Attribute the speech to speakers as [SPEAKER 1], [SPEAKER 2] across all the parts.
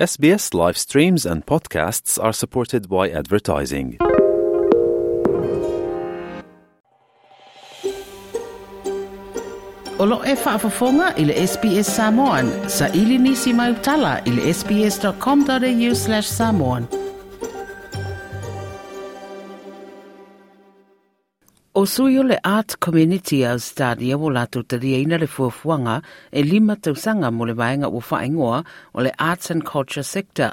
[SPEAKER 1] SBS live streams and podcasts are supported by advertising.
[SPEAKER 2] Olo e whaafafonga i le SBS Samoan. Sa ili nisi mai utala i le sbs.com.au slash samoan. O sui o le Art Community Australia wo lato taria ina le fuafuanga e lima tausanga mo le vaenga o whaingoa o le Arts and Culture Sector.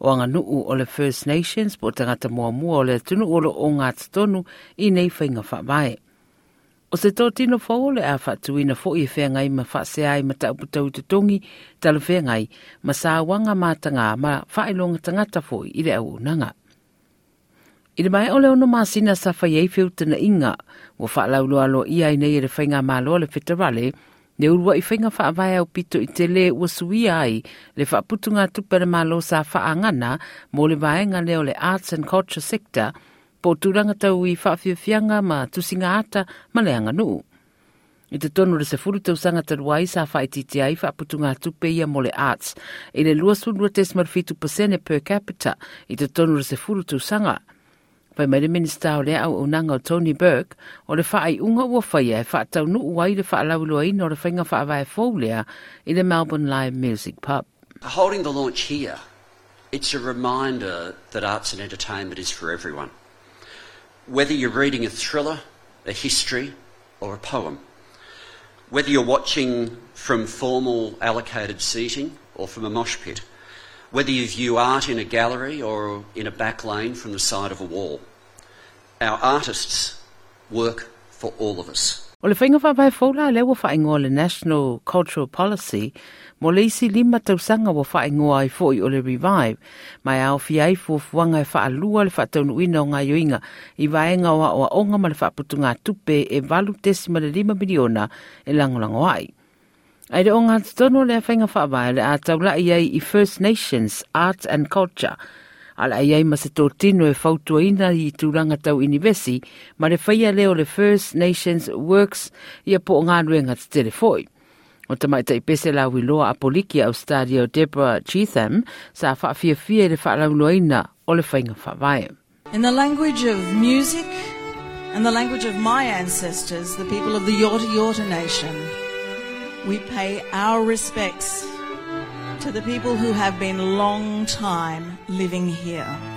[SPEAKER 2] O anga nuu o le First Nations po tangata mua mua o le tunu olo o ngā tonu i nei whainga whaavae. O se tō tino fōo le a whatuina fo i whea ma whase ai matauputau te tongi tala whengai ma sā wanga mātanga ma whaelonga tangata fōi i le au nanga. I le mai ole ono masina sa whai ei whiutana inga o whaalaulo alo i nei e le whainga malo le whitarale ne urua i whainga whaavai au pito i te le ua sui ai le whaaputunga tupere mālo sa whaangana mo le vaenga leo le Arts and Culture Sector po turanga tau i whaafiafianga ma tusinga ata ma le anga nuu. I te tonu le se furu tau sanga taruai sa whai titi ai whaaputunga tupe ia mo le arts i le lua sunua tesmar fitu pasene per capita i te tonu le se furu tau sanga. Pai mai le minista o le au unanga o Tony Burke o le whaai unga ua whaia e whaatau nu uai le whaalauloa ina o le whainga whaavai fōlea i le Melbourne Live Music Pub.
[SPEAKER 3] Holding the launch here, it's a reminder that arts and entertainment is for everyone. Whether you're reading a thriller, a history, or a poem, whether you're watching from formal allocated seating or from a mosh pit, whether you view art in a gallery or in a back lane from the side of a wall, our artists work for all of us.
[SPEAKER 2] O le whainga whawai fōla le wa whaingoa le National Cultural Policy, mo le isi lima tausanga wa whaingoa i fōi o le Revive, mai au fi ai fuafuanga e whaalua le whaataunu ina o ngā yoinga i vaenga o a onga ma le whaaputunga tupe e valu tesima le lima miliona e langolango ai. Ai re o ngā tono le whainga whaavai le a taula i ai i First Nations Arts and Culture, ala ai ai ma se tō tino e whautua ina i tūranga tau inivesi, ma le whaia leo le First Nations Works i a po ngā ruenga te telefoi. O te mai tai pese la wiloa a poliki au stadio Deborah Cheetham sa whaafia fia le whaalauloina o le whainga whaavai.
[SPEAKER 4] In the language of music and the language of my ancestors, the people of the Yorta Yorta Nation, we pay our respects to the people who have been long time living here.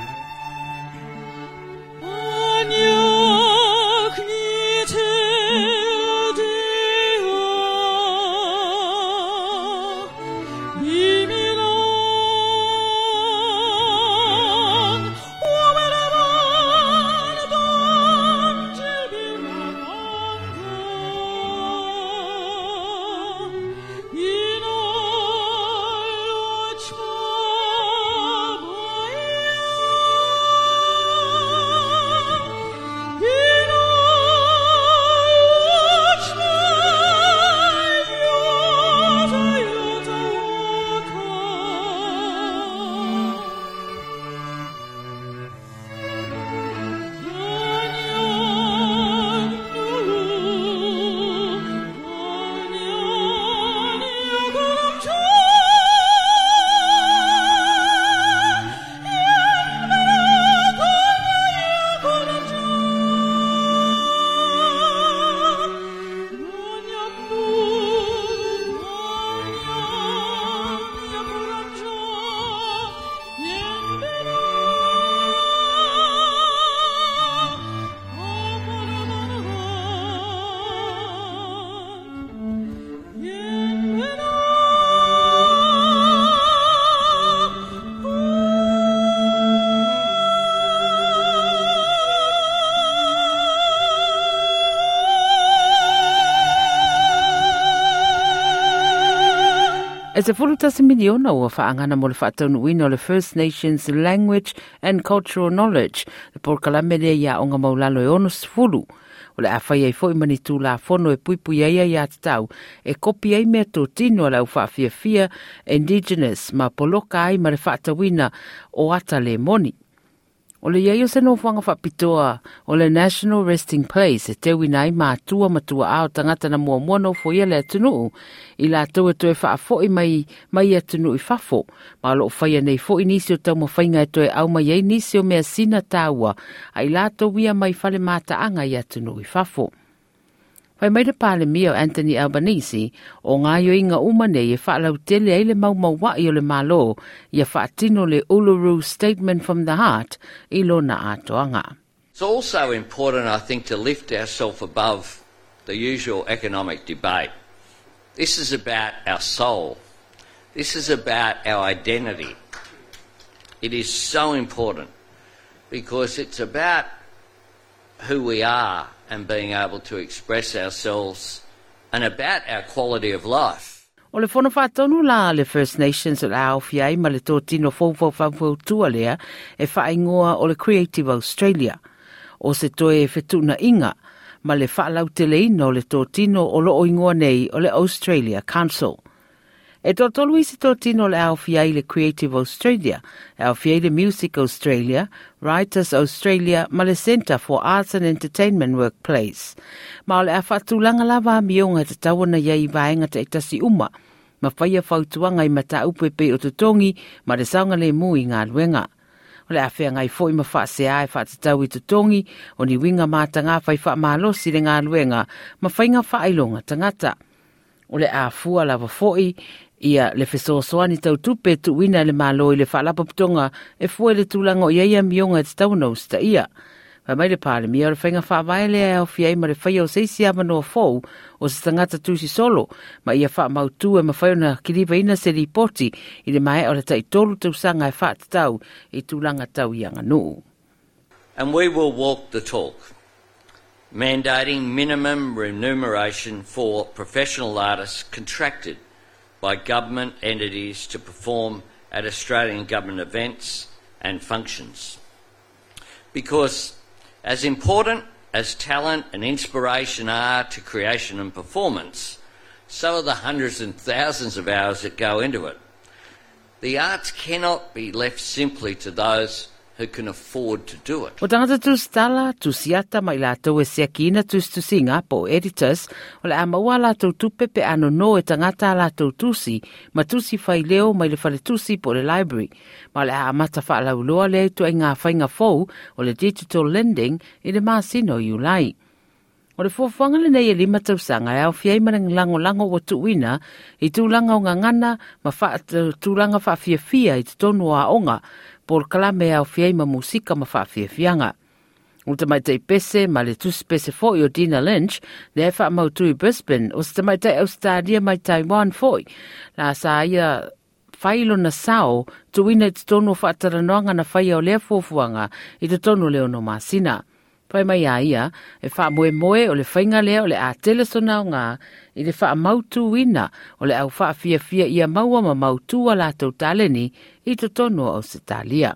[SPEAKER 2] E se fulu tasi miliona ua whaangana mo le whaataunuina o le First Nations Language and Cultural Knowledge, le porkalamelea ia o ngā maulalo e ono sifuru. O le awhai ei fwoi mani tū la fono e puipui ai ia te tau, e kopi ei mea tō tino ala whaafia fia Indigenous ma poloka ai ma le whaatawina o ata le moni. O le iaio se no whanga whapitoa o le National Resting Place e te winai mā tua matua ao tangata na mua mua no fo ia le atunuu i la tau e toe wha i mai mai atunuu i fafo ma lo whaia nei fo i nisi o tau ma whainga e toe au mai ei nisio o mea sina tāua. A i la tau ia mai fale mātaanga i atunuu i fafo. Whai mai le pāle mia o Anthony Albanese o ngā yo inga umane e whaalau tele eile mau mau wa i o le malo i a whaatino le Uluru Statement from the Heart i lo na atoanga.
[SPEAKER 5] It's also important, I think, to lift ourselves above the usual economic debate. This is about our soul. This is about our identity. It is so important because it's about who we are and being able to express ourselves and about our quality of life.
[SPEAKER 2] O le whono whātonu la le First Nations o le awhi ai ma le tō tino fōwhau tua lea e whaingoa o le Creative Australia. O se toe e whetuna inga ma le whaalau te leino le tō tino o lo oingoa nei o le Australia Council. E tō tolu isi tō tino le au fiai le Creative Australia, e au fiai le Music Australia, Writers Australia, ma le Centre for Arts and Entertainment Workplace. Ma o le a whatulanga lava mionga te tawana iai vaenga te itasi uma, ma whaia whautuanga i mata upepe o te tongi, ma le saunga le mui ngā luenga. O le awhia ngai fo i ma wha se ai wha te tau i te tongi, o ni winga mata ngā whai wha mālosi le ngā luenga, ma whainga wha ailonga tangata. O le a fua lava foi, ia le fesoasoani tau tupe tu wina le malo i le whaalapa putonga e fue le tūlanga o iaia mionga te tau nau sta ia. Wa mai le pāle mia o le whainga whaavae le au fiai ma le whaia o seisi ama no fōu o se tangata tūsi solo ma ia wha mau e ma ona na kiriwa ina se li poti i le mai o le tai tolu tau sanga e wha tau i tūlanga tau nuu.
[SPEAKER 5] And we will walk the talk, mandating minimum remuneration for professional artists contracted by government entities to perform at Australian government events and functions. Because as important as talent and inspiration are to creation and performance, so are the hundreds and thousands of hours that go into it. The arts cannot be left simply to those who can afford to do it.
[SPEAKER 2] O tangata tu stala, tu siata mai la tau e sea kina tu stu singa po editors, o le amaua la tau tupe pe ano no e tangata la tau tusi, ma tusi fai leo mai le fale tusi po le library, ma le amata fa la uloa le tu e ngā whainga fou o le digital lending i le māsino i ulai. O le fuafuanga le nei e lima tausanga e au fiai marang lango lango o tuwina i tūlanga o ngangana ma tūlanga fa fia fia i te tonu a onga por kalame o fiai ma musika ma fa fia fianga. O te mai tei pese ma le tusi pese fo i o Dina Lynch le e wha i Brisbane o te mai tei Australia mai Taiwan foi. La sa ia whailo na sao tu wina i te tonu whaataranoanga na whaia o lea fuafuanga i te tonu leo no masina. Pai mai ia, e o le lea o le a i le o le au ia maua ma mautu a lātou taleni i o se talia.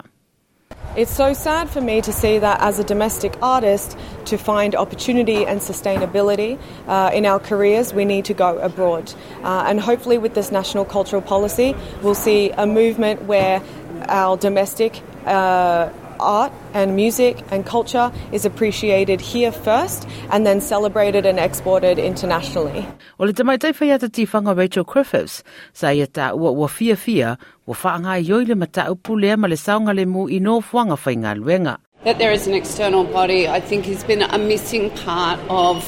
[SPEAKER 6] It's so sad for me to see that as a domestic artist, to find opportunity and sustainability uh, in our careers, we need to go abroad. Uh, and hopefully, with this national cultural policy, we'll see a movement where our domestic uh, art and music and culture is appreciated here first and then celebrated and exported internationally.
[SPEAKER 2] O le tamai tai whaiata tifanga Rachel Griffiths, sa ia ta ua ua fia fia, ua whaanga i le mata upu lea ma le saunga le mu i no fuanga whainga luenga.
[SPEAKER 7] That there is an external body, I think, has been a missing part of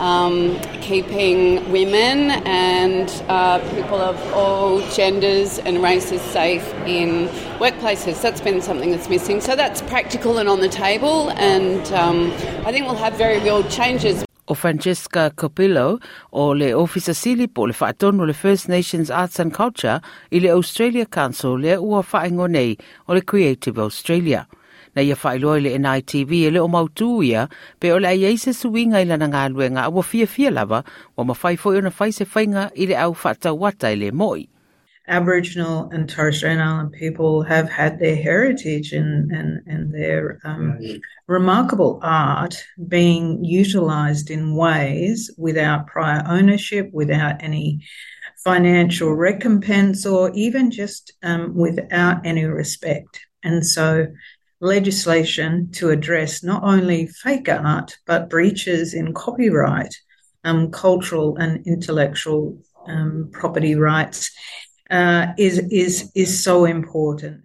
[SPEAKER 7] um, keeping women and uh, people of all genders and races safe in workplaces. That's been something that's missing. So that's practical and on the table, and um, I think we'll have very real changes.
[SPEAKER 2] O Franchesca Cubillo o le ofisa sili po le whaatonu le First Nations Arts and Culture i le Australia Council le ua whaingo nei o le Creative Australia. Na ia whailoa le NITV e mautu ia, pe ai suinga i lana ngā fia fia lava, wa ma whai se whainga i le au i le moi.
[SPEAKER 8] Aboriginal and Torres Strait Island people have had their heritage and, and, and their um, remarkable art being utilised in ways without prior ownership, without any financial recompense, or even just um, without any respect. And so legislation to address not only fake art but breaches in copyright, um, cultural and intellectual um, property rights uh, is is is so important.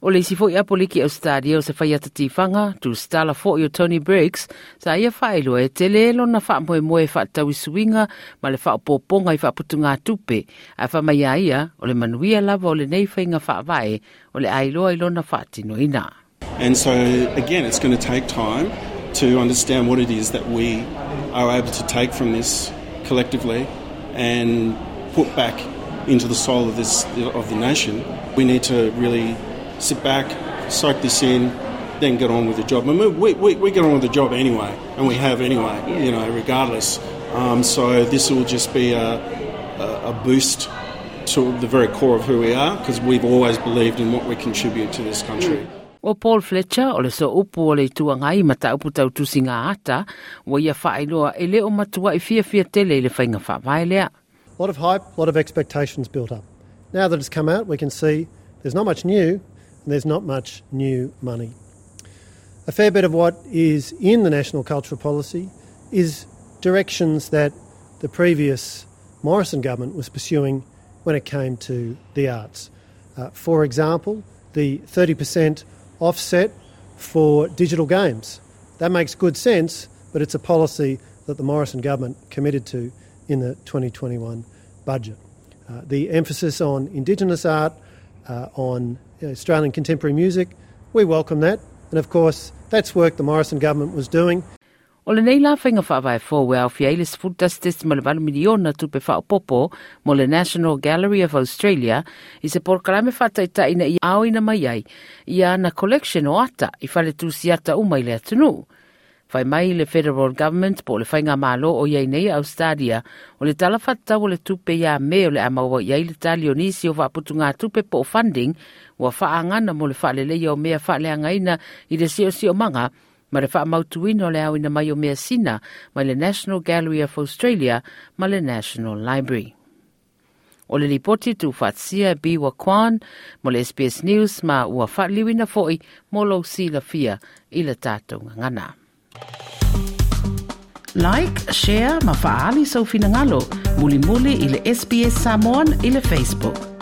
[SPEAKER 2] O le sifo ia poliki Australia o se whai ata tu stala fo o Tony Briggs, sa ia whaelo e te lelo na wha moe moe wha tau suinga, ma le wha poponga i wha putu ngā tupe, a wha mai ia, o le manuia lava o le nei whainga wha vae, o le ailoa ilo na wha tino ina.
[SPEAKER 9] And so, again, it's going to take time to understand what it is that we are able to take from this collectively and put back into the soul of this of the nation. We need to really sit back, soak this in, then get on with the job. Mean, we, we, we get on with the job anyway, and we have anyway, yeah. you know, regardless. Um, so this will just be a, a, a boost to the very core of who we are, because we've always believed in what we contribute to this country.
[SPEAKER 2] O Paul Fletcher o le so upu o le ma ta upu tau tusi ngā ata, wa ia e le o matua i fia fia tele le whainga lea.
[SPEAKER 10] A lot of hype, a lot of expectations built up. Now that it's come out, we can see there's not much new, and there's not much new money. A fair bit of what is in the National Cultural Policy is directions that the previous Morrison government was pursuing when it came to the arts. Uh, for example, the 30% offset for digital games. That makes good sense, but it's a policy that the Morrison government committed to in the 2021 budget. Uh, the emphasis on Indigenous art, uh, on Australian contemporary music. We welcome that. And of course, that's work the Morrison government was doing.
[SPEAKER 2] O le nei la whainga whaavai fō wea au fia ilis futastis ma le walu miliona tupe wha popo mo le National Gallery of Australia i se por kalame whata i taina i au ina mai ai i ana collection o ata i whale tu si umai le atunu. Whai mai le federal government po le whainga mālo o iei nei Australia o le tala o le tupe ia me o le amaua iei le talionisi o nisi ngā tupe po funding ua whaangana mo le whaalelei o mea whaaleangaina i le sio sio manga ma le whaamautuina o le awina mai o mea sina mai le National Gallery of Australia ma le National Library. O le lipoti tu whaatsia bi wa kwan mo le SBS News ma ua whaaliwina foi mo lo si la fia i le tātou ngana. Like, share, ma faali sau finangalo, muli muli i le SBS Samoan i le Facebook.